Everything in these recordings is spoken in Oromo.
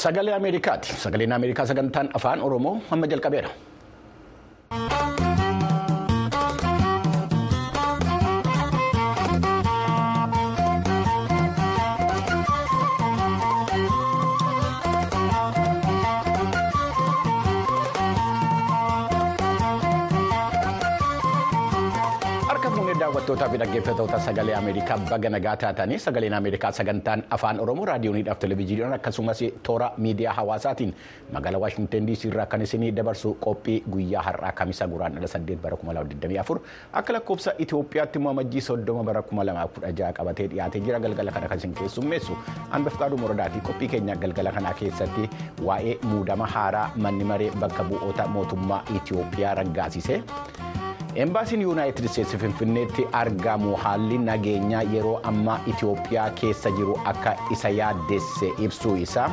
Sagalee Ameerikaati. Sagaleen Ameerikaa sagantaan afaan Oromoo amma jalqabeera. Daawwattootaa fi dhaggeeffattoota sagalee Ameerikaa baga nagaa taatanii sagaleen Ameerikaa sagantaan afaan Oromoo raadiyooniidhaaf televezyiiniidhaan akkasumas toora miidiyaa hawaasaatiin magaalaa Waashingtan DC irraa kan isinii dabarsu qophii guyyaa har'aa kamisaa guraandhala 8 bara 2024 akka lakkoofsa Itoophiyaatti immoo amajjii 30 bara 2016 qabatee dhiyaatee jira galgala kana kan isin keessummeessu Anbafqaaduu Morodaatii qophii keenya galgala kanaa keessatti waa'ee muudama haaraa manni maree bakka bu'oota mootummaa Itoophiyaa raggaasise. Embaasiin yuunaayitid isteetsi finfinneetti argamu haalli nageenyaa yeroo ammaa Itoophiyaa keessa jiru akka isa yaaddesse ibsuu isaa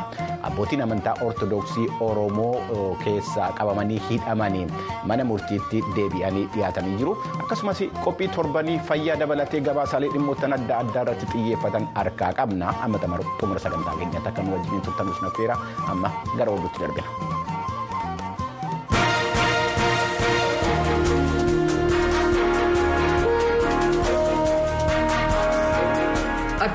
abbootiin amantaa ortodoksii Oromoo keessa qabamanii hidhamanii mana murtiitti deebi'anii dhiyaatanii jiru akkasumas qophii torbanii fayyaa dabalatee gabaasaalee dhimmoota adda addaa irratti xiyyeeffatan harkaa qabna amma xumura sagantaa keenyatti akka nu wajjin turtanus nafeera amma gara oduutti darbina.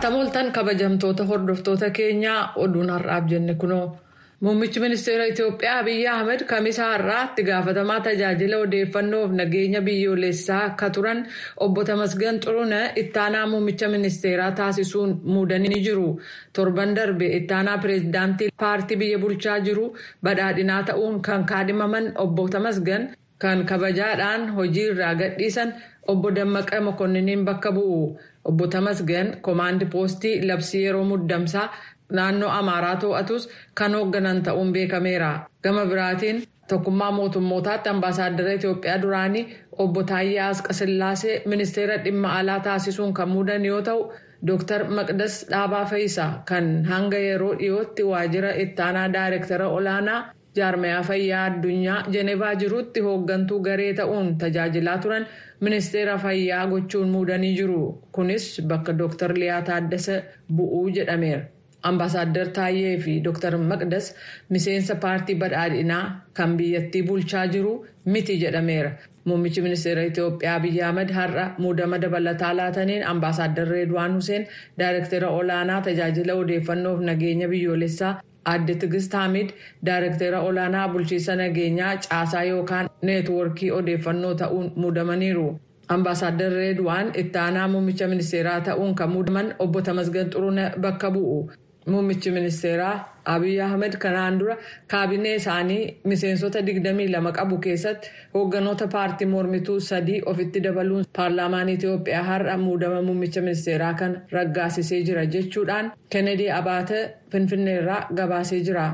Attamoltan kabajamtoota hordoftoota keenyaa oduun har'aaf jenne kunoo muummichi ministeera Itoophiyaa Abiyyi Ahmed kamisa har'aatti gaafatamaa tajaajila odeeffannoof nageenya biyyoolessaa akka turan obbo Tamasgan Xurunee ittaanaa muummicha ministeeraa taasisuun muudanii jiru. Torban darbe ittaanaa pireezidaantii paartii biyya bulchaa jiru badhaadhinaa ta'uun kan kaadhimaman obbo Tamasgan kan kabajaadhaan hojii irraa gadhiisan obbo Dammaqa Mokonniniin bakka bu'u. Obbo Tamasgan Komaandi Poostii labsii yeroo muddamsaa naannoo Amaaraa to'atus kan hoogganan ta'uun beekameera. Gama biraatiin tokkummaa mootummootaatti ambaasaaddara Itoophiyaa duraanii obbo Taayyee Asqasillaasee ministeera dhimma alaa taasisuun kan muudan yoo ta'u, Dr. Maqdas Dhaabaa Fayisaa kan hanga yeroo dhiyootti waajjira ittaanaa daayirektara olaanaa jaarmayaa fayyaa addunyaa Jenevaa jirutti hooggantuu garee ta'uun tajaajilaa turan ministeera fayyaa gochuun muudanii jiru. Kunis bakka Dr. Liyaa Taaddasa bu'uu jedhameera. Ambaasaadder Taayyee fi Dr. Maqdas miseensa paartii badhaadhinaa kan biyyattii bulchaa jiru miti jedhameera. Muummichi ministeera Itoophiyaa Abiyyi Ahmed har'a muudama dabalataa laataniin ambaasaadder Reedwaan Huseen daayirektara olaanaa tajaajila odeeffannoof nageenya biyyoolessaa Aadde Tigist Hamid daayirektara olaanaa bulchiinsa nageenyaa caasaa yookaan neetwoorkii odeeffannoo ta'uun muudamaniiru. Ambaasaadder Reedwaan ittaanaa muummicha ministeeraa ta'uun kan muudaman obbo Tamasgan Xurunee bakka bu'u. Muummichi ministeeraa Abiy Ahmed kanaan dura kaabinee isaanii miseensota 22 qabu keessatti hoogganoota paartii mormituu sadii ofitti dabaluun paarlaamaan Itoophiyaa har'a muudama muummicha ministeeraa kan raggaasisee jira jechuudhaan Kennedy Abaate Finfinneerraa gabaasee jira.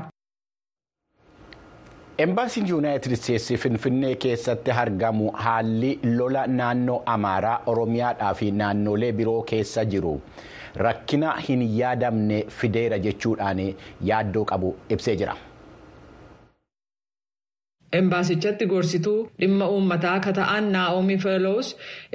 Embaasiin yuunaayitid isteetsi finfinnee keessatti argamu haalli lola naannoo Amaaraa Oromiyaadhaa fi naannolee biroo keessa jiru. Rakkina hin yaadamne fideera jechuudhaan yaaddoo qabu ibsee jira. Embaasichatti gorsituu dhimma uummataa akka ta'an Naa'omii Feeloos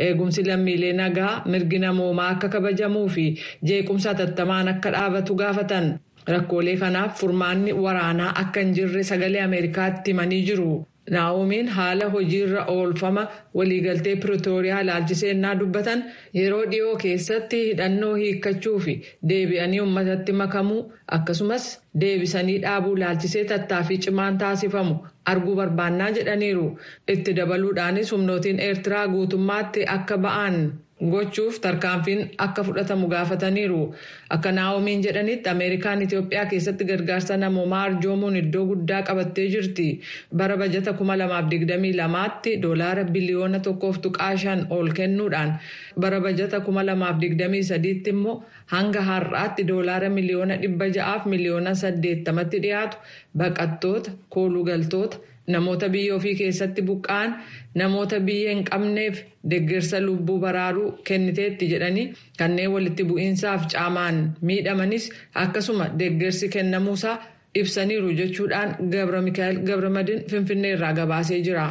eegumsi lammiilee nagaa mirgi namoomaa akka kabajamuu fi jeequmsa hatattamaan akka dhaabatu gaafatan. Rakkoolee kanaaf furmaanni waraanaa akka hin jirre sagalee Ameerikaatti himanii jiru. Naa'omiin haala hojiirra oolfama waliigaltee Pirootooriyaa ilaalchiseenyaa dubbatan yeroo dhiyoo keessatti hidhannoo hiikkachuu fi deebi'anii uummatatti makamuu akkasumas deebisanii dhaabuu ilaalchisee tattaaffii cimaan taasifamu arguu barbaannaa jedhaniiru. Itti dabaluudhaanis humnootiin Eertiraa guutummaatti akka ba'an gochuuf tarkaanfiin akka fudhatamu gaafataniiru. Akka Naa'omiin jedhanitti Ameerikaan Itoophiyaa keessatti gargaarsa namoomaa arjoomuun iddoo guddaa qabattee jirti. Bara bajata 2022tti doolaara biliyoona tokkoof tuqaa shan ol kennuudhaan bara bajata 2023tti immoo hanga har'aatti doolaara miliyoona dhibba ja'aaf miliyoona saddeettamatti dhiyaatu baqattoota koolugaltoota. Namoota biyya ofii keessatti buqqa'an namoota biyya hin qabneef deeggarsa lubbuu baraaruu kenniteetti jedhanii kanneen walitti bu'iinsaaf caamaan miidhamanis akkasuma deeggarsi kennamuusaa ibsaniiru jechuudhaan gabra mikaa'el gabramadin finfinnee irraa gabaasee jira.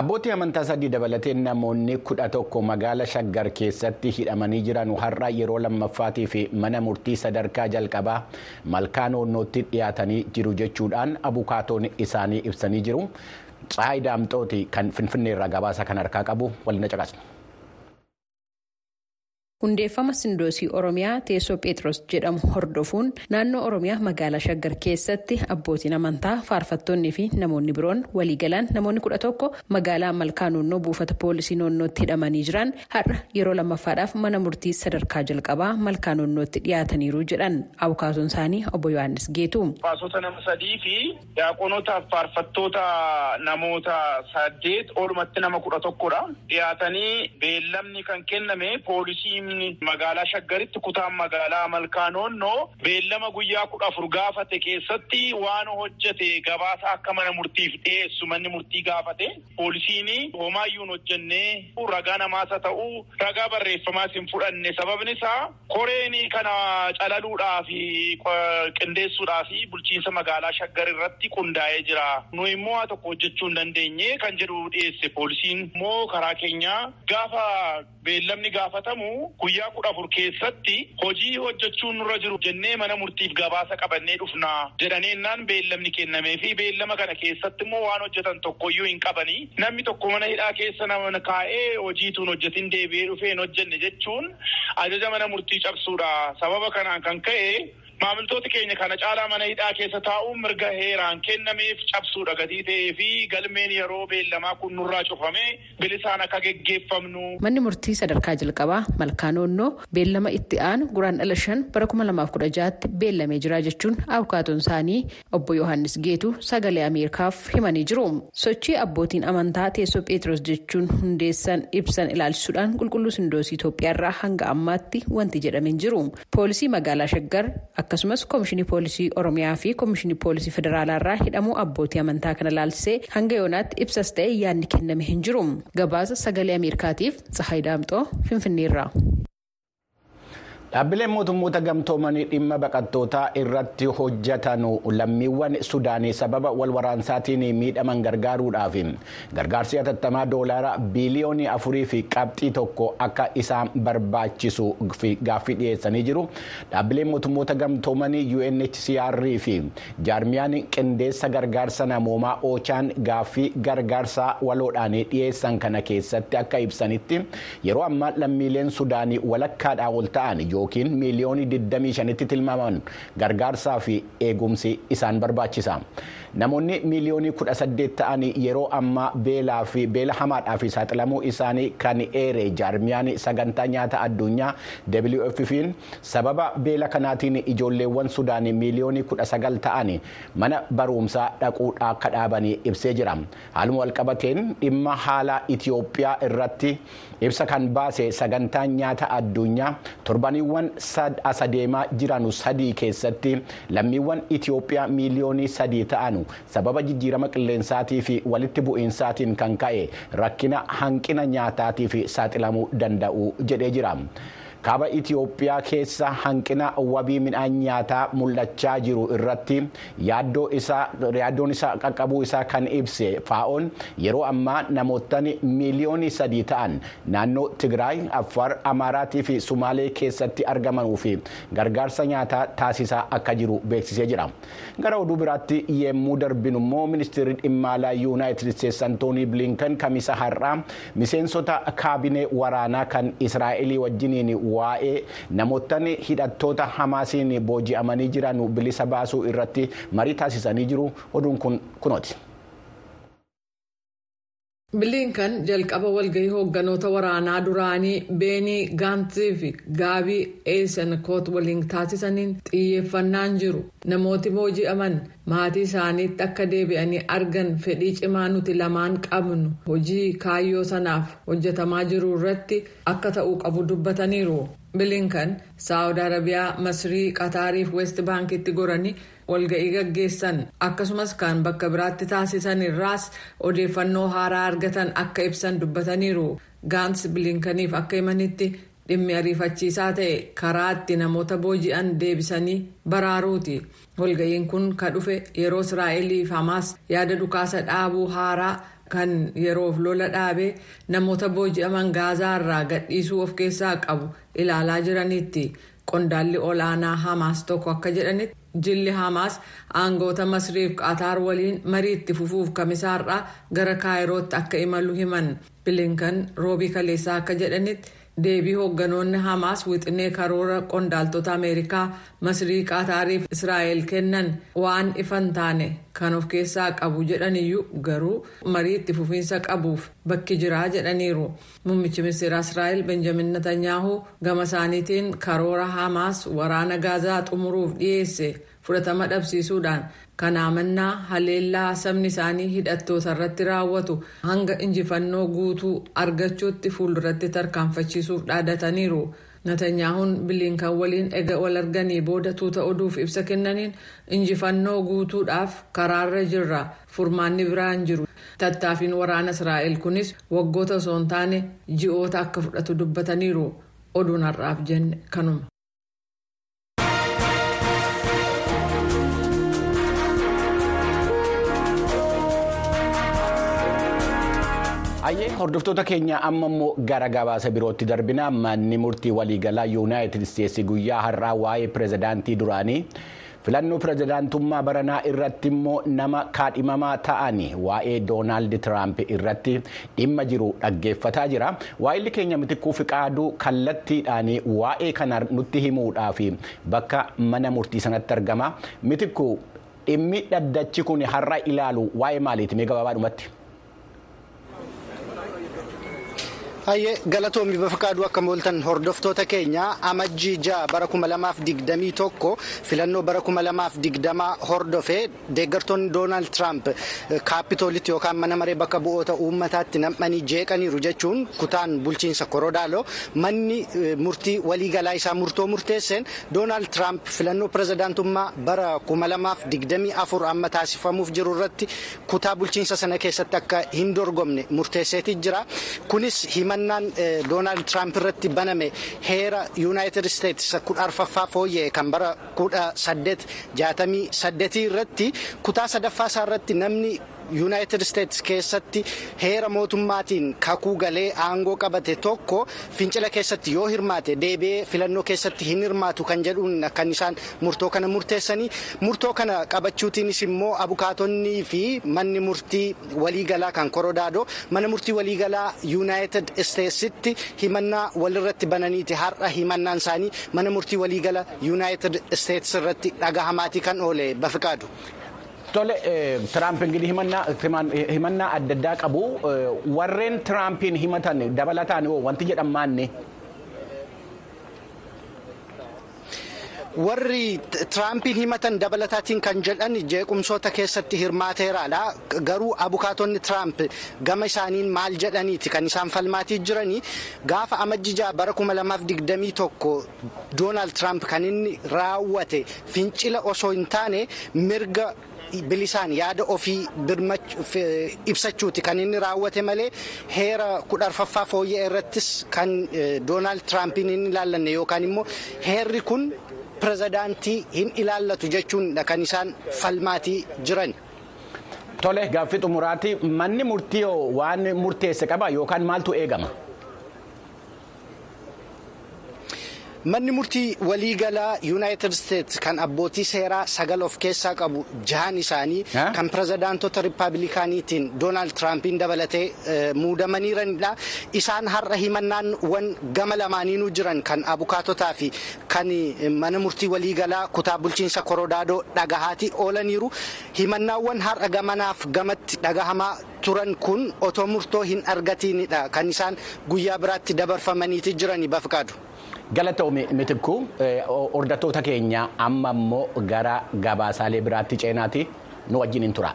Abbootii amantaa sadii dabalatee namoonni kudha tokko magaala shaggar keessatti hidhamanii jiran har'a yeroo lammaffaatiif mana murtii sadarkaa jalqabaa malkaa noonnootti dhiyaatanii jiru jechuudhaan abukaatoon isaanii ibsanii jiru. Tsaayi Daamxooti kan Finfinneerraa gabaasa kan harkaa qabu waliin caqasna. Hundeeffama sindoosii oromiyaa teessoo pheexros jedhamu hordofuun naannoo oromiyaa magaalaa shaggar keessatti abbootiin amantaa faarfattoonnii fi namoonni biroon waliigalaan namoonni kudha tokko magaalaa malkaa noonnoo buufata poolisii noonnootti hidhamanii jiran har'a yeroo lammaffaadhaaf mana murtii sadarkaa jalqabaa malkaa noonnootti dhiyaataniiru jedhan abukaatoon isaanii obbo yohaannis geetu. Faasota nama sadii fi daaqonotaaf faarfattoota namoota saddeet olumatti nama kudha tokkodha. Dhiyaatanii beellamni kan kenname poolisii magaalaa shaggaritti kutaan magaalaa malkaa noonnoo beellama guyyaa kudha afur gaafate keessatti waan hojjete gabaasa akka mana murtiif dhiyeessu manni murtii gaafate. Poolisiin homaayyuun hojjennee ragaa namaasa ta'uu ragaa barreeffamaas hin fudhanne. Sababni isaa koreen kana calaluudhaa fi qindeessuudhaa fi bulchiinsa magaalaa shaggar irratti qundaa'ee jira. Nu immoo haa tokko hojjechuu hin dandeenye kan jedhu dhiyeesse poolisiin. Immoo karaa keenyaa gaafa beellamni gaafatamu guyyaa kudha afur keessatti hojii hojjechuun nurra jiru jennee mana murtiif gabaasa qabannee dhufna jedhaneennaan beellamni kennamee fi beellama kana keessatti immoo waan hojjetan tokkoyyuu hin qabanii namni tokko mana hidhaa keessa nama kaa'ee hojiituun hojjetin deebi'ee dhufee hin hojjenne jechuun ajaja mana murtii cabsuudha sababa kanaan kan ka'e. Maamiltoota keenya kana caalaa mana hidhaa keessa taa'uun mirga heeraan kennameef cabsuudha gatii ta'ee fi galmeen yeroo beellamaa kun nurraa cufame bilisaan akka geggeeffamnu. Manni murtii sadarkaa jalqabaa malkaa noonnoo beellama itti aanu guraandhala shan bara kuma lamaaf kudha jaatti beellamee jira jechuun abukaatoon isaanii obbo Yohaannis Geetu sagalee Ameerikaaf himanii jiru. Sochii abbootiin amantaa teessoo Pheexros jechuun hundeessan ibsan ilaalchisuudhaan qulqulluu sindoosii Itoophiyaarraa hanga ammaatti wanti jedhamee jiru. Poolisii magaalaa Shaggar akkasumas koomishinii poolisii oromiyaa fi koomishinii poolisii federaalaa irraa hidhamuu abbootii amantaa kana laalchisee hanga yoonaatti ibsas ta'e yaadni kenname hin jiru gabaasa sagalee ameerikaatiif tsahayi daamxoo finfinneerraa. Dhaabbileen mootummoota gamtoomanii dhimma baqattootaa irratti hojjetan lammiiwwan Sudaanii sababa wal waraansaatiin miidhaman gargaaruudhaaf gargaarsi hatattamaa doolaara biiliyoonii afurii fi qabxii tokko akka isaan barbaachisu gaaffii dhiyeessanii jiru. Dhaabbileen mootummoota gamtoomanii UNHCR fi jaarmiyaan qindeessa gargaarsa namoomaa Oochaan gaaffii gargaarsaa waloodhaan dhiyeessan kana keessatti akka ibsanitti yeroo ammaa lammiileen Sudaanii walakkaadhaa ol ta'an yookiin miiliyoonii 25tti tilmaaman gargaarsaa fi eegumsi isaan barbaachisa. Namoonni miiliyoonii 18 ta'an yeroo ammaa beelaa fi beela hamaadhaa fi saaxilamuu isaanii kan eere jaarmiyaan sagantaa nyaata addunyaa WFP'n sababa beela kanaatiin ijoolleewwan Sudaanii miiliyoonii 19 ta'an mana barumsaa dhaquudhaa akka dhaabanii ibsee jira. Haaluma walqabateen dhimma haala Itiyoophiyaa irratti ibsa kan baase sagantaan nyaata addunyaa torbaniiwwan adeemaa jiran sadii keessatti lammiiwwan Itiyoophiyaa miiliyoonii sadii ta'an sababa jijjiirama qilleensaatii fi walitti bu'iinsaatiin kan ka'e rakkina hanqina nyaataatii fi saaxilamuu danda'u jedhee jira. Kaaba Itiyoophiyaa keessa hanqina wabii midhaan nyaataa mul'achaa jiru irratti yaaddoon isaa qaqqabuu isaa kan ibse faa'oon yeroo ammaa namootni miiliyoonii sadii ta'an naannoo Tigraay, Affaar, Amaaraatii fi Sumaalee keessatti argamanuu fi gargaarsa nyaataa taasisaa akka jiru beeksisee jira. Gara oduu biraatti yemmuu darbinu immoo ministeerri dhimma alaa Yuunaayitid Isteetsi Antoonii Bilinkan kamisa har'aa miseensota kaabinee waraanaa kan Israa'elii wajjiniin waa'ee namootni hidhattoota hamaasiin booji'amanii jiran bilisa baasuu irratti marii taasisanii jiru oduun kun kunooti. Bilinkan jalqaba walgahii hoogganoota waraanaa duraanii beenii gaantii fi gaabii eesenkoot waliin taasisaniin xiyyeeffannaan jiru namooti booji'aman maatii isaaniitti akka deebi'anii argan fedhii cimaa nuti lamaan qabnu hojii kaayyoo sanaaf hojjetamaa jiru irratti akka ta'uu qabu dubbataniiru bilinkan saawud arabiyaa masrii qataarii fi weest baankitti goranii walga'ii gaggeessan. Akkasumas kan bakka biraatti taasisan irraas odeeffannoo haaraa argatan akka ibsan dubbataniiru. Gaans bilinkaniif akka himanitti dhimmi ariifachiisaa ta'e karaa itti namoota booji'an deebisanii baraaruuti. Walga'iin kun ka dhufe yeroo israa'elii fi hamaas yaada dhukaasa dhaabuu haaraa kan yeroof lola dhaabee namoota booji'aman gaazaa irraa gadhiisuu of keessaa qabu ilaalaa jiranitti qondaalli olaanaa hamaas tokko akka jedhanitti jilli hamaas aangoota masriif qaataar waliin marii fufuuf kamisaarraa gara kaayirootti akka imalu himan. Bilinkan roobii kaleessaa akka jedhanitti deebii hoogganoonni hamaas wixinee karoora qondaaltota ameerikaa masrii qaataariif israa'el kennan waan ifan taane kan of keessaa qabu jedhaniyyuu garuu marii itti fufiinsa qabuuf bakki jiraa jedhaniiru. Muummichi ministeera israa'el benjamin netanyaahu gama isaaniitiin karoora hamaas waraana gaazaa xumuruuf dhiyeesse fudhatama dhabsiisuudhaan kanaa mannaa haleellaa sabni isaanii hidhattoota irratti raawwatu hanga injifannoo guutuu argachuutti fuulduratti tarkaanfachiisuuf dhaadataniiru. Natanyaahuun biliinkan waliin ega wal arganii booda tuuta oduuf ibsa kennaniin injifannoo guutuudhaaf karaarra jirra furmaanni biraan jiru. Tattaaffiin waraana Israa'el kunis waggoota osoo hin taane ji'oota akka fudhatu dubbataniiru. Oduun har'aaf jenne kanuma. Hordoftoota keenya amma immoo gara gabaasa birootti darbina. Manni murtii waliigalaa yuunaayitid isteetsi guyyaa har'aa waa'ee pirezidaantii duraanii filannoo pirezidaantummaa baranaa irratti immoo nama kaadhimamaa ta'an waa'ee doonaald tiraamp irratti dhimma jiru dhaggeeffataa jira. Waa'illi keenya mitikkuu fiqaaduu kallattiidhaan waa'ee kana nutti himuudhaaf bakka mana murtii sanatti argama. Mitikkuu dhimmi dhaddachi kun har'a ilaalu waa'ee maaliiti? Mee gabaabaadhumatti. Hayyee galatoomii bafaqaaduu akka mooltan hordoftoota keenya. Amajjii ja'a bara kuma lamaaf digdamii tokko filannoo bara kuma lamaaf digdamaa hordofee deeggartoonni doonaald tiraamp kaapitoolitti yookaan mana maree bakka bu'oota uummataatti nam'anii jeeqaniiru jechuun kutaan bulchiinsa korodaaloo. Manni murtii waliigalaa isaa murtoo murteesseen doonaald tiraamp filannoo pirezidaantummaa bara kuma lamaaf digdamii afur amma taasifamuuf jiru irratti kutaa bulchiinsa sana keessatti akka hin dorgomne murteesseeti jira. Kunis hima himannaan doonaald tiraamp irratti baname heera yuunaayitid isteetsi kudha arfaffaa fooyya'e kan bara kudha saddeet jaatamii saddeetii irratti kutaa sadaffaa isaa irratti namni yuunaayitid isteetsi keessatti heera mootummaatiin kakuu galee aangoo qabate tokko fincila keessatti yoo hirmaate deebi'ee filannoo keessatti hin hirmaatu kan jedhuun kan isaan murtoo kana murteessanii. Murtoo kana qabachuutiinis immoo abukaatonnii fi manni murtii waliigalaa kan korodaadoo. Mana murtii waliigalaa yuunaayitid isteetsitti himannaa walirratti bananiiti. Har'a himannaan isaanii mana murtii waliigala yuunaayitid isteetsi irratti dhagahamaatii kan oole bafiqaadu. Tole Tiraamp ingirii himannaa adda addaa qabu warreen Tiraampiin himatan dabalataan wanti jedhan maanne. warri tiraampiin himatan dabalataatiin kan jedhan jeequmsoota keessatti hirmaateeraadha garuu abukaatonni tiraamp gama isaaniin maal jedhaniiti kan isaan falmaatii jiranii gaafa amajjijaa bara 2021 doonaald tiraamp kan inni raawwate fincila osoo hin taane mirga bilisaan yaada ofii ibsachuuti kan inni raawwate malee heera kudha arfaffaa fooyya'e irrattis kan doonaald tiraampiin hin ilaallanne yookaan immoo heerri kun pirezidaantii hin ilaallatu jechuun kan isaan falmaatii jiran. Tole gaaffii xumuraati manni murtii waan murteesse qaba yookaan maaltu eegama? Manni murtii waliigalaa yuunaayitid isteetsi kan abbootii seeraa sagal of keessaa qabu jahan isaanii kan pirezidaantota riippaabilikaaniitiin doonaald tiraampiin dabalatee muudamaniiranidha. Isaan har'a himannaawwan gama lamaaniinuu jiran kan abukaatotaa fi kan mana murtii waliigalaa kutaa bulchiinsa korodaadoo dhagahaatii oolaniiru. Himannaawwan har'a gamanaaf gamatti dhagahamaa turan kun otoo murtoo hin argatiinidha kan isaan guyyaa biraatti dabarfamaniiti jirani bafqaadu. Galatoomii mitikku hordoftoota keenya amma immoo gara gabaasaalee biraatti ceenaati nu wajjin hin tura.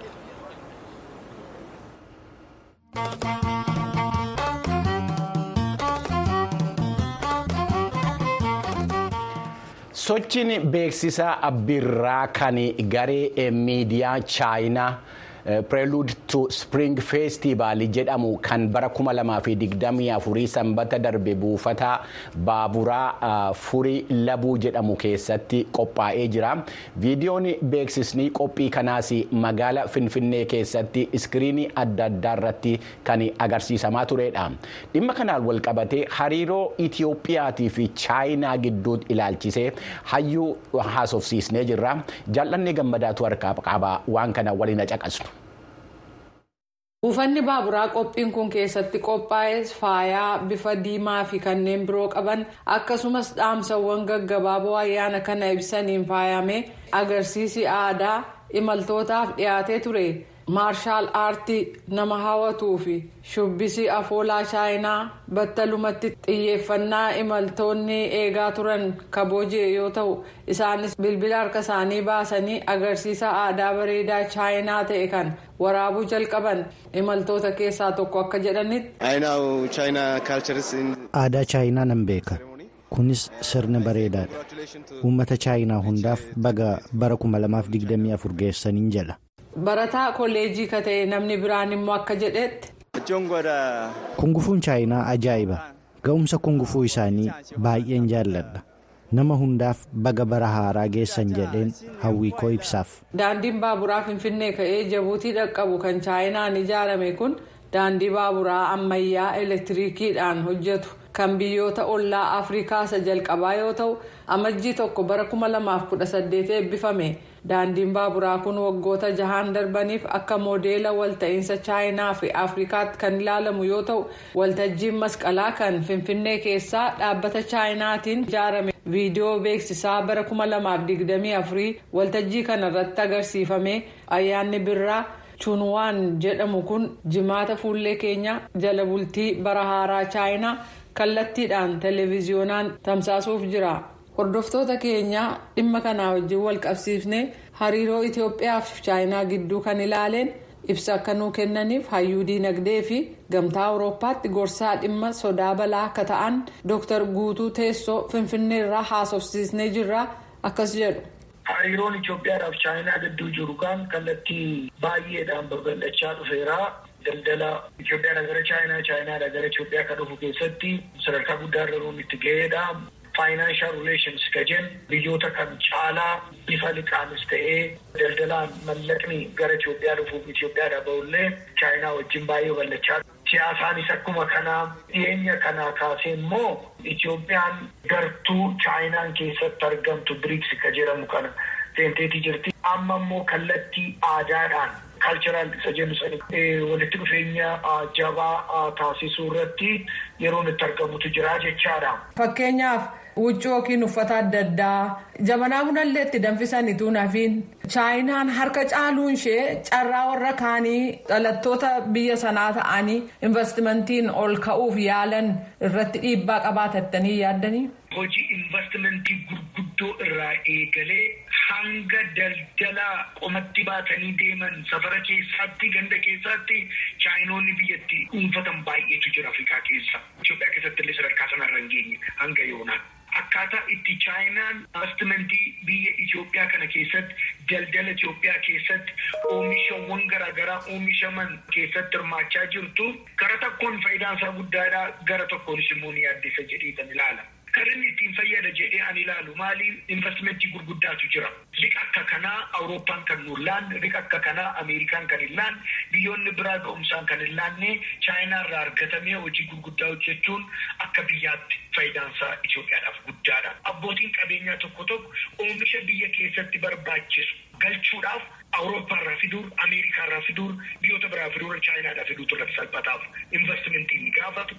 Sochiin beeksisaa birraa kan garee miidiyaa chaayinaa Prelude to Spring Festival jedhamu kan bara 2024 sanbata darbe buufata baaburaa furii labuu jedhamu keessatti qophaa'ee jira. Viidiyoon beeksisni qophii kanaas magaala Finfinnee keessatti iskiriinii adda addaa irratti kan agarsiisamaa turedha. Dhimma kanaan wal qabatee hariiroo Itiyoophiyaatii fi Chaayinaa gidduu ilaalchisee hayyuu haasofsiisnee jirra. Jaallanni gammadaatu harkaa qaba waan kana waliin caqasnu. Buufanni baaburaa qophiin kun keessatti qophaa'es faayaa bifa diimaa fi kanneen biroo qaban akkasumas dhaamsawwan gaggabaaboo ayyaana kana ibsaniin faayame agarsiisi aadaa imaltootaaf dhiyaatee ture. Maarshaal aartii nama hawwatuu fi shubbisi afoolaa chaayinaa battalumatti xiyyeeffannaa imaltoonni eegaa turan kabooje yoo ta'u isaanis bilbila harka isaanii baasanii agarsiisa aadaa bareedaa chaayinaa ta'e kan waraabuu jalqaban imaltoota keessaa tokko akka jedhanitti. aadaa chaayinaa nan beeka kunis sirna bareedaadha uummata chaayinaa hundaaf baga bara 2024 geessaniin jedha. Barataa kolleejii ka ta'e namni biraan immoo akka jedhetti. kungufuun chaayinaa ajaa'iba ga'umsa kungufuu isaanii baay'een jaalladha nama hundaaf baga bara haaraa geessan jedheen hawwii koo ibsaaf. daandiin baaburaa finfinnee ka'ee jabuutii dhaqqabu kan chaayinaan ijaarame kun daandii baaburaa ammayyaa elektiriikiidhaan hojjetu kan biyyoota ollaa afrikaa isa jalqabaa yoo ta'u amajjii tokko bara 2018 eebbifame. Daandiin baaburaa kun waggoota jahaan darbaniif akka moodeela walta'iinsa chaayinaa fi afrikaatti kan ilaalamu yoo ta'u waltajjiin masqalaa kan finfinnee keessaa dhaabbata chaayinaatiin ijaarame viidiyoo beeksisaa bara 2024 waltajjii kanarratti agarsiifame ayyaanni birraa chunwaan jedhamu kun jimaata fuullee keenya jala bultii bara haaraa chaayinaa kallattiidhaan televiziyoonaan tamsaasuuf jira. Hordoftoota keenya dhimma kanaa wajjin wal qabsiifne hariiroo itiyoophiyaa fi chaayinaa gidduu kan ilaaleen ibsa akka nuu kennaniif hayyuu diinagdee fi gamtaa awurooppaatti gorsaa dhimma sodaa balaa akka ta'an dooktar guutuu teessoo finfinneerraa haasofsiisnee jirra akkas jedhu. hariiroon itiyoophiyaadhaaf chaayinaa gidduu jiru kan kallattii baay'eedhaan babal'achaa dhufeera. daldala Itoophiyaa gara chaayinaa chaayinaa gara Itoophiyaa kan dhufu keessatti sadarkaa guddaa irra itti ga'eedha. Faayinaanshaal rileeshins ka jennu biyyoota kan caalaa bifa liqaanis ta'ee daldalaan mallaqni gara Itoophiyaa dhufuuf Itoophiyaadhaa bahullee chaayinaa wajjin baay'ee ballachaa siyaasaanis akkuma kanaa dhiyeenya kanaa kaasee immoo Itoophiyaan gartuu chaayinaan keessatti argamtu biriiksi ka jedhamu kana seenteetii jirti amma immoo kallattii aadaadhaan kaalcharaal isa jennu walitti dhufeenya jabaa taasisuu irratti yeroon itti argamutu jira jechaadha. Fakkeenyaaf huccuu yookiin uffata adda addaa jabanaa bunallee itti danfisanitu nafiin chaayinaan harka caaluun ishee carraa warra kaanii dhalattoota biyya sanaa ta'anii investimentiin ol ka'uuf yaalan irratti dhiibbaa qabaatattanii yaaddanii. Hojii investimentii gurguddoo irraa eegalee hanga daldala qomatti baatanii deeman safara keessaatti ganda keessaatti chaayinoonni biyyatti dhuunfatan baay'eetu jira Afrikaa keessa. Itoophiyaa keessatti illee sadarkaa sanarra hin geenye hanga yoonaan. Akkaataa itti chaayinaan investimentii biyya Itoophiyaa kana keessatti daldala Itoophiyaa keessatti oomishawwan garaagaraa oomishaman keessatti hirmaachaa jirtu gara tokkoon faayidaan isaa guddaadha gara tokkoonis immoo ni yaaddessa jedheetan ilaala. Inni ittiin fayyada jedhee ani ilaalu maali investimentii gurguddaatu jira. Liqa akka kanaa Awurooppaan kan nu laanne, liqa akka kanaa Ameerikaan kan hin laanne, biyyoonni biraa ga'umsaan kan hin laanne Chaayinaa irraa argatamee hojii gurguddaa hojjechuun akka biyyaatti faayidaan isaa Itoophiyaadhaaf guddaadha. Abbootiin qabeenyaa tokko tokko oomisha biyya keessatti barbaachisu galchuudhaaf Awurooppaa irraa fiduur, Ameerikaa irraa fiduur, biyyoota biraa fiduur, Chaayinaa irraa fiduutu irratti salphataaf investimentii ni gaafatu,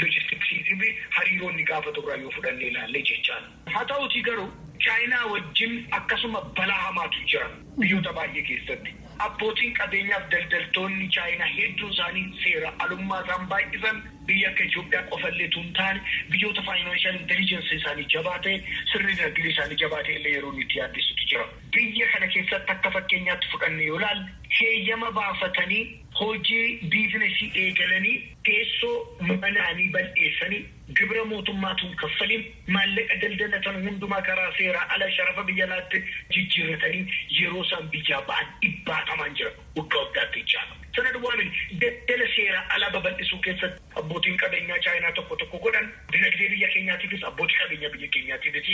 loojistiksii fi hariiroo ni gaafatu irraa yoo fudhannee ilaallee jechaan. Haa ta'uutii garuu Chaayinaa wajjin akkasuma balaa hamaatu jira biyyoota baay'ee keessatti. Abbootiin qabeenyaaf daldaltoonni Chaayinaa hedduun isaanii seera alummaa isaan baay'isan biyya akka Itoophiyaa qofallee tun taane biyyoota faayinaanshiyal intelijensi isaanii jabaate sirni dinagdee isaanii jabaate illee yeroo itti yaaddessutu jira. Biyya kana keessatti akka fakkeenyaatti fudhanne yoo ilaalle heeyyama baafatanii hojii biizinasii eegalanii teessoo manaanii bal'eessanii gibira mootummaatuun kaffaliin maallaqa daldalatan hundumaa karaa seeraa ala sharafa biyya alaatti jijjiirratanii yeroo isaan biyyaa ba'an dhibbaatamaan jira waggaa waggaatti jechaadha. Sana duwwaa daldala seeraa ala babal'isuu keessatti abbootiin qabeenyaa chaayinaa tokko tokko godhan dinagdee biyya keenyaatiifis abbootii qabeenyaa biyya keenyaatiifis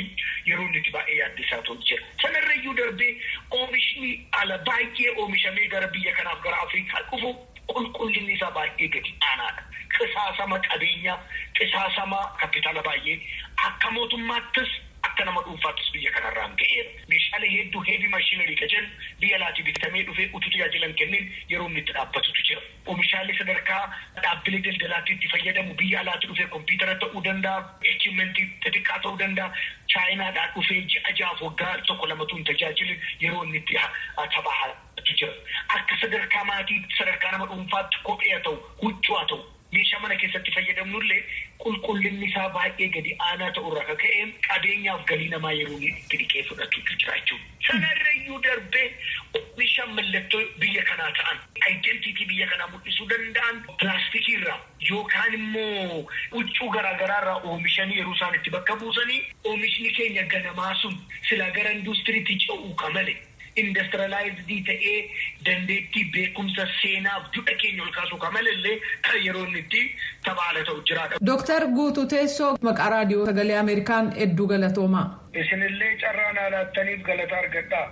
yeroo inni itti baay'ee yaaddisaa ta'u jira. Sanarrayyuu darbee oomishni ala baay'ee oomishamee gara biyya kanaaf gara Afrikaa dhufu qulqullinni isaa baay'ee gadi aanaadha. Qisaasama qabeenyaa, qisaasama kapitaala baay'ee akka mootummaattis akka nama dhuunfaattis biyya kanarraan ga'eera. Meeshaalee hedduu heevi maashinarii ka jedhu biyya alaatii bitamee dhufee utuu tajaajilan kenneen yeroo inni itti dhaabbatutu jira. Oomishaalee sadarkaa dhaabbilee daldalaatti itti fayyadamu biyya alaatii dhufee kompiitara ta'uu danda'a, eekimentii xixiqqaa ta'uu danda'a. Chaayinaadhaa dhufee ji'a jaaf waggaa tokko lamatu hin tajaajilu yeroo inni itti taphaa jira. Akka sadarkaa maatii sadarkaa nama dhuunfaatti kophee haa ta'u, huccuu haa ta'u. meeshaa mana keessatti fayyadamnullee qulqullinni isaa baay'ee gadi aanaa ta'urraa kan ka'e qabeenyaaf galii namaa yeroo itti dhiqee fudhatuutu jira jechuudha. Sanarrayyuu darbee oomisha mallattoo biyya kanaa ta'an aayidentiitii biyya kanaa mul'isuu danda'an pilaastikiirraa yookaan immoo huccuu garaagaraarraa oomishanii yeroo isaan itti bakka buusanii oomishni keenya ganamaa sun silaa gara industiriitti ce'uu qamale. Indastirilaayizidii ta'ee dandeettii beekumsa seenaaf duudha keenya ol kaasuu qamalillee yeroo inni itti taphaala ta'u jiraadha. Dooktar Guutuu Teessoo maqaa raadiyoo sagalee Ameerikaan hedduu galatoomaa. Isinillee carraa naa laattaniif galata argadhaa.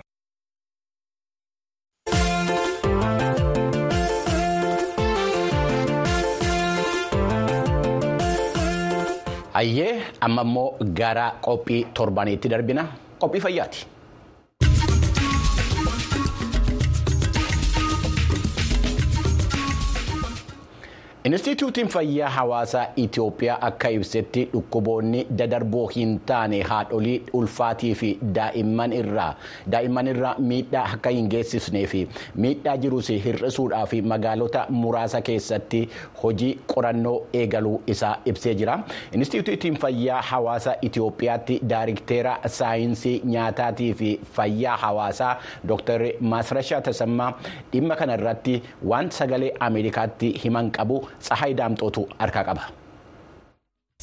Ayyee amma immoo gara qophii torbaniitti darbina qophii fayyaati. Inistituutiin fayyaa hawaasaa Itoophiyaa akka ibsetti dhukkuboonni dadarboo hin taane haadholii ulfaatii fi daa'imman irraa miidhaa akka hin geessisnee fi miidhaa jirus hir'isuudhaa fi magaalota muraasa keessatti hojii qorannoo eegaluu isaa ibsee jira. Inistituutiin fayyaa hawaasaa Itoophiyaatti daayirikteera saayinsii nyaataatii fi fayyaa hawaasaa Dr. Maasrashaa Tasammaa dhimma kanarratti waan sagalee Ameerikaatti himan qabu. Tsahaay Daamxootu harkaa qaba.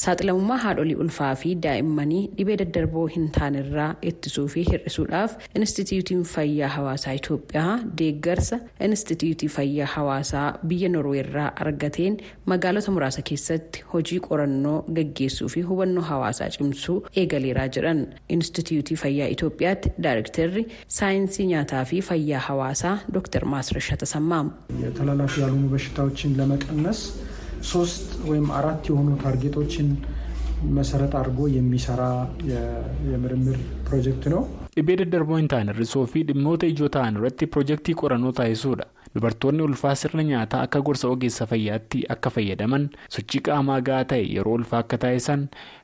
Saaxilamummaa haadholii ulfaa fi daa'immanii dhibee daddarboo hin taanerraa ittisuu fi hir'isuudhaaf Inistituutiin Fayyaa Hawaasaa Itoophiyaa deeggarsa Inistituutii Fayyaa Hawaasaa biyya Norweerraa argateen magaalota muraasa keessatti hojii qorannoo gaggeessuu fi hubannoo hawaasaa cimsuu eegaleeraa jedhan Inistituutii Fayyaa Itoophiyaatti Daayirektarri Saayinsii Nyaataa fi Fayyaa Hawaasaa Dr. Maasረሻ ተሰማ ተላላፊ ያልሆኑ በሽታዎችን ለመቀነስ ሶስት ወይም አራት የሆኑ ታርጌቶችን መሰረት አድርጎ የሚሰራ የምርምር ፕሮጀክት ነው። dhibee daddarboo hin taane hir'isuu fi dhimmoota ijoo ta'an irratti piroojeektii qorannoo taasisuudha. dubartoonni ulfaa sirna nyaataa akka gorsa ogeessa fayyaatti akka fayyadaman sochii qaamaa gahaa ta'e yeroo ulfaa akka taasisan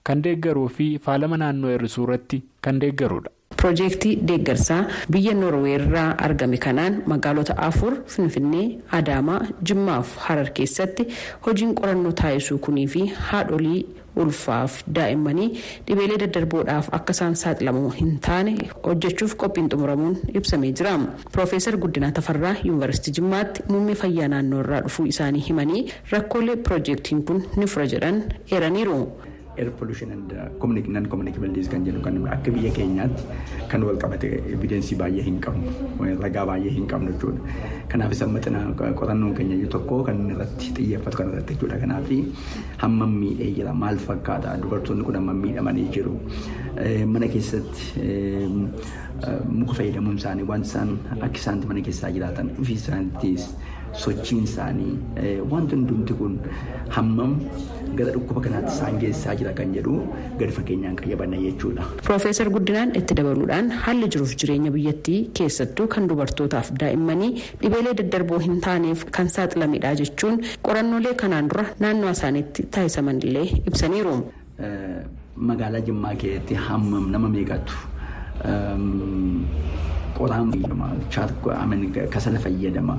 kan deeggaruu fi faalama naannoo hir'isuu irratti kan deeggarudha. Piroojeektii deeggarsaa biyya Noorweerraa argame kanaan magaalota afur Finfinnee, Adaamaa, Jimmaa fi Harar keessatti hojiin qorannoo taasisuu kunii fi haadholii ulfaaf daa'immanii dhibeelee daddarboodhaaf akka isaan saaxilamoo hin taane hojjechuuf qophiin xumuramuun ibsamee jira. Piroofeesar Guddinaa Tafarraa Yuunivarsiitii Jimmaatti muummee fayyaa naannoo irraa dhufuu isaanii himanii rakkoolee piroojeektiin kun ni fura jedhan eeraniiru. Air pollution and non communicable disease kan jennu kan akka biyya keenyaatti kan wal qabate evidensii baay'ee hin qabnu ragaa baay'ee hin qabnu jechuudha. Kanaaf isa maxina qorannoon keenya iyyuu tokko kan irratti xiyyeeffatu kan irratti jechuudha. Kanaaf hammam miidhee jira maal fakkaata dubartoonni kun hammam miidhamanii jiru mana keessatti muka fayyadamuun isaanii waan isaan akka isaanti mana keessaa jiraatan ofii isaaniittis sochiin isaanii wanti hundumti kun hammam gara dhukkuba kanaatti isaan geessaa jira kan jedhu gadi fageenyaan qayyabanna jechuudha. Piroofeesar Guddinaan itti dabaluudhaan haalli jiruuf jireenya biyyattii keessattuu kan dubartootaaf daa'immanii dhibeelee daddarboo hin taaneef kan saaxilamedha jechuun qorannoolee kanaan dura naannoo isaaniitti taasisaman illee ibsaniiru. Magaalaa Jimmaa keessatti hammam nama meeqatu qoraan kasala fayyadama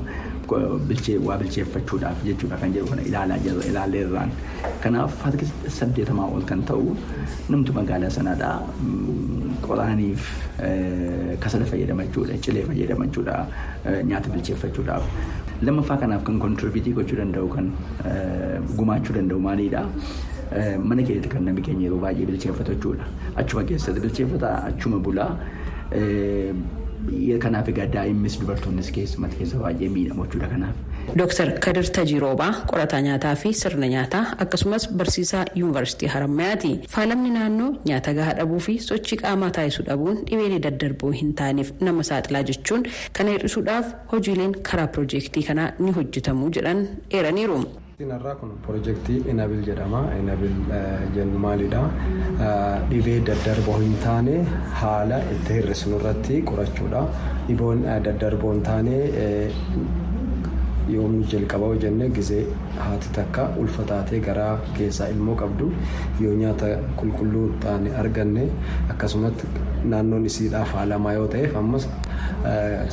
waa bilcheeffachuudhaaf jechuudha kan jedhu kana ilaalaa jirra ilaaleerraan. Kanaaf harki saddeetamaa ol kan ta'u namtu magaalaa sanadhaa qoraaniif kasala fayyadamachuudha cilee fayyadamachuudha nyaata bilcheeffachuudhaaf. Lammaffaa kanaaf kan kontiroofiitii gochuu danda'u kan gumaachuu danda'u maalidha? Mana keessatti kan namni keenya yeroo baay'ee bilcheeffatu jechuudha. Achuma keessatti bilcheeffata achuma bulaa. Kanaaf egaa daa'imnis dubartoonnis keessumatti keessa baay'ee miidhamu jechuudha kanaaf. Dooktar Kadir Tajiroobaa qorataa nyaataa fi sirna nyaataa akkasumas barsiisaa yuunivarsiitii Harammayaati. Faalamni naannoo nyaata gahaa dhabuu fi sochii qaamaa taasisuu dhabuun dhibee daddarboo hin taaneef nama saaxilaa jechuun kana hir'isuudhaaf hojiileen karaa piroojeektii kanaa ni hojjetamuu jedhan eeraniiru. Irraa kun piroojeektii Inabil jedhama. Inabil jennu maalidha? Dhibee daddarboo hin taane haala itti hir'isnu irratti qorachuudha. Dhiboon daddarboo hin taane yoomni jalqaba hojjenne gizee haati takka ulfataatee garaa keessaa ilmoo qabdu yoo nyaata qulqulluu taane arganne akkasumatti naannoon isiidhaa faalamaa yoo ta'eef ammas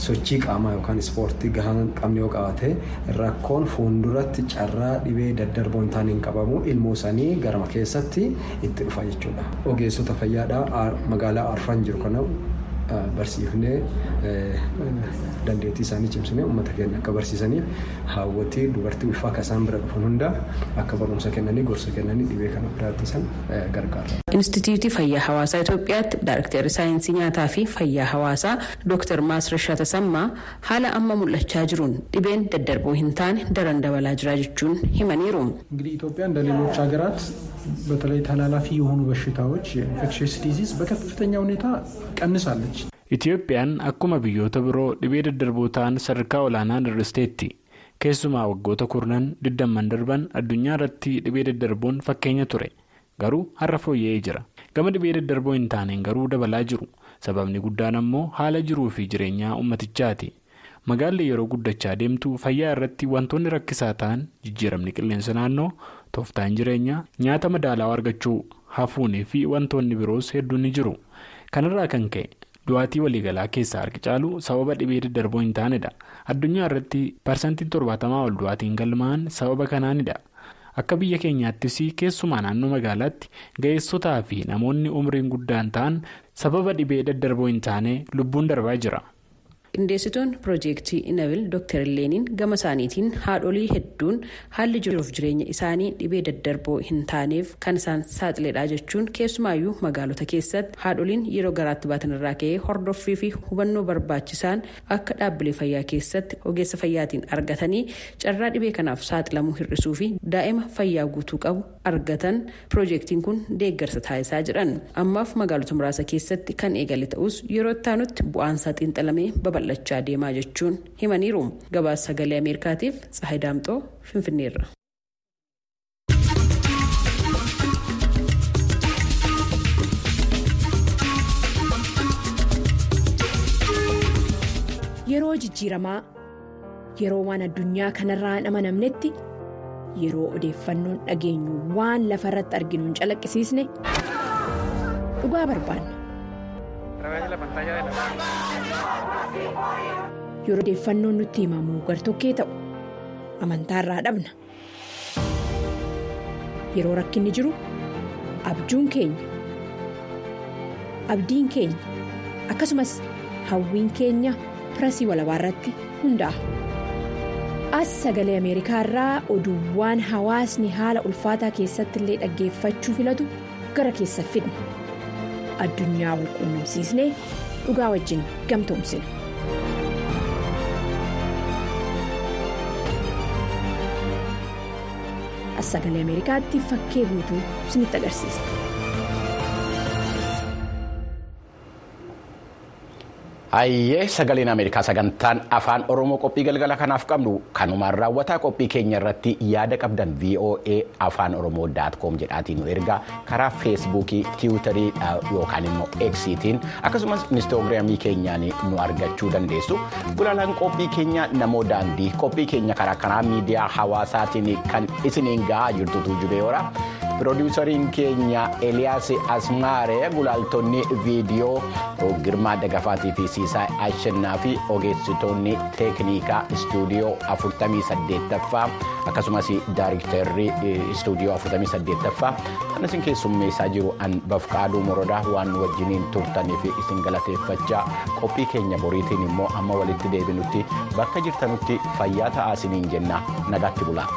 sochii qaamaa yookaan ispoortii gahaa qabne yoo qabaate rakkoon fuulduratti carraa dhibee daddarboo hin taane hin qabamu ilmoo sanii garma keessatti itti dhufa jechuudha. Ogeessota fayyaadhaa magaalaa arfan jiru kana barsiifnee dandeettii isaanii cimsinee uummata keenya akka barsiisaniif haawwatii dubartii ulfaa akka isaan bira dhufan hunda akka barumsa kennanii gorsa kennanii dhibee kana bira ittisan gargaara. Inistitiiwutii Fayyaa Hawaasaa Itoophiyaatti Daayiriktarri Saayinsii Nyaataa fi Fayyaa Hawaasaa Dooktar Maasrashaa Tasammaa haala amma mul'achaa jiruun dhibeen daddarboo hin taane daran dabalaa jira jechuun himaniiru. እንግዲህ ኢትዮጵያ እንደ ሌሎች ሀገራት በተለይ ተላላፊ የሆኑ በሽታዎች የኢንፌክሽስ ዲዚዝ በከፍተኛ ሁኔታ ቀንሳለች። Itiyoophiyaan akkuma biyyoota biroo dhibee daddarboo ta'an sadarkaa olaanaan hir'isteetti. Keessumaa waggoota kurnan digdamman darban addunyaa irratti dhibee daddarboon fakkeenya ture. Garuu har'a fooyya'ee jira. Gama dhibee daddarboo hin taaneen garuu dabalaa jiru. Sababni guddaan ammoo haala jiruu fi jireenyaa ummatichaati. Magaalli yeroo guddachaa deemtu fayyaa irratti wantoonni rakkisaa ta'an jijjiiramni qilleensa naannoo, tooftaan jireenyaa, nyaata madaalawaa argachuu, hafuunii fi wantoonni biroos hedduun ni jiru. Kanarraa kan ka'e du'aatii waliigalaa keessaa harki caalu sababa dhibee daddarboo hin taanedha. Addunyaa irratti parsantiin torbaatamaa ol du'aatiin galmaa'an sababa kanaanidha. Akka biyya keenyaattis keessumaa naannoo magaalaatti ga'eessotaa fi namoonni umriin guddaan ta'an sababa dhibee daddarboo hin taane lubbuun darbaa jira. Qindeessituun piroojeektii inabil dooktar Leeniin gama isaaniitiin haadholii hedduun haalli jiruuf jireenya isaanii dhibee daddarboo hin taaneef kan isaan saaxiledha jechuun keessumaayyuu magaalota keessatti haadholiin yeroo garaatti baatan irraa ka'ee hordoffii fi hubannoo barbaachisaan akka dhaabbilee fayyaa keessatti ogeessa fayyaatiin argatanii carraa dhibee kanaaf saaxilamuu hir'isuu fi daa'ima fayyaa guutuu qabu argatan piroojeektiin kun deeggarsa taasisaa jedhan ammaaf magaalota muraasa keessatti kan eegale ta'us yeroo ittaanutti bu'aansaa xiinxalamee babal'achaa deemaa jechuun himaniiru gabaasa sagalee ameerikaatiif tsahay daamxoo finfinneerra. yeroo jijjiiramaa yeroo waan addunyaa kanarraa hin amanamnetti yeroo odeeffannoon dhageenyu waan lafa irratti arginu hin calaqqisiisne dhugaa barbaanna. Yeroo odeeffannoon nutti himamu gartokkee ta'u amantaarraa dhabna yeroo rakkinni jiru abjuun keenya abdiin keenya akkasumas hawwiin keenya pirasii walabaa irratti hundaa'a. as sagalee ameerikaa irraa oduuwwan hawaasni haala ulfaataa keessatti illee dhaggeeffachuu filatu. Gara keessa fidna addunyaa wal quunnamsiisnee dhugaa wajjin gamtoomsina. as sagalee ameerikaatti fakkee guutuu isinitti agarsiisa. Hayyee sagaleen Ameerikaa sagantaan afaan Oromoo qophii galgala kanaaf qabnu kanumaan raawwataa qophii keenya irratti yaada qabdan VOA afaan Oromoo daatkoom jedhaatiin nu ergaa karaa feesbuukii tiwutarii yookaan immoo eksiitiin akkasumas inistoogiraamii keenyaan nu argachuu dandeessu. Gulaalaan qophii keenya namoo daandii qophii keenya karaa kanaa miidiyaa hawaasaatiin kan isiniin gahaa jirtutu jubeeyoora. Piroodiwusariin keenya eliyaas asmaaree gulaaltonni viidiyoo girmaa dagafaatii fi siisaa ashannaa fi ogeessitoonni teeknikaa istuudiyoo 48ffaa akkasumas daayiriktarri istuudiyoo 48ffaa kan isin keessummeessaa jiru an bafqaaduu morodaa waan wajjiniin turtaniif isin galateeffachaa qophii keenya boriitiin immoo amma walitti deebinutti bakka jirtanutti fayyaa ta'aa isiniin jenna nagaatti bulaa.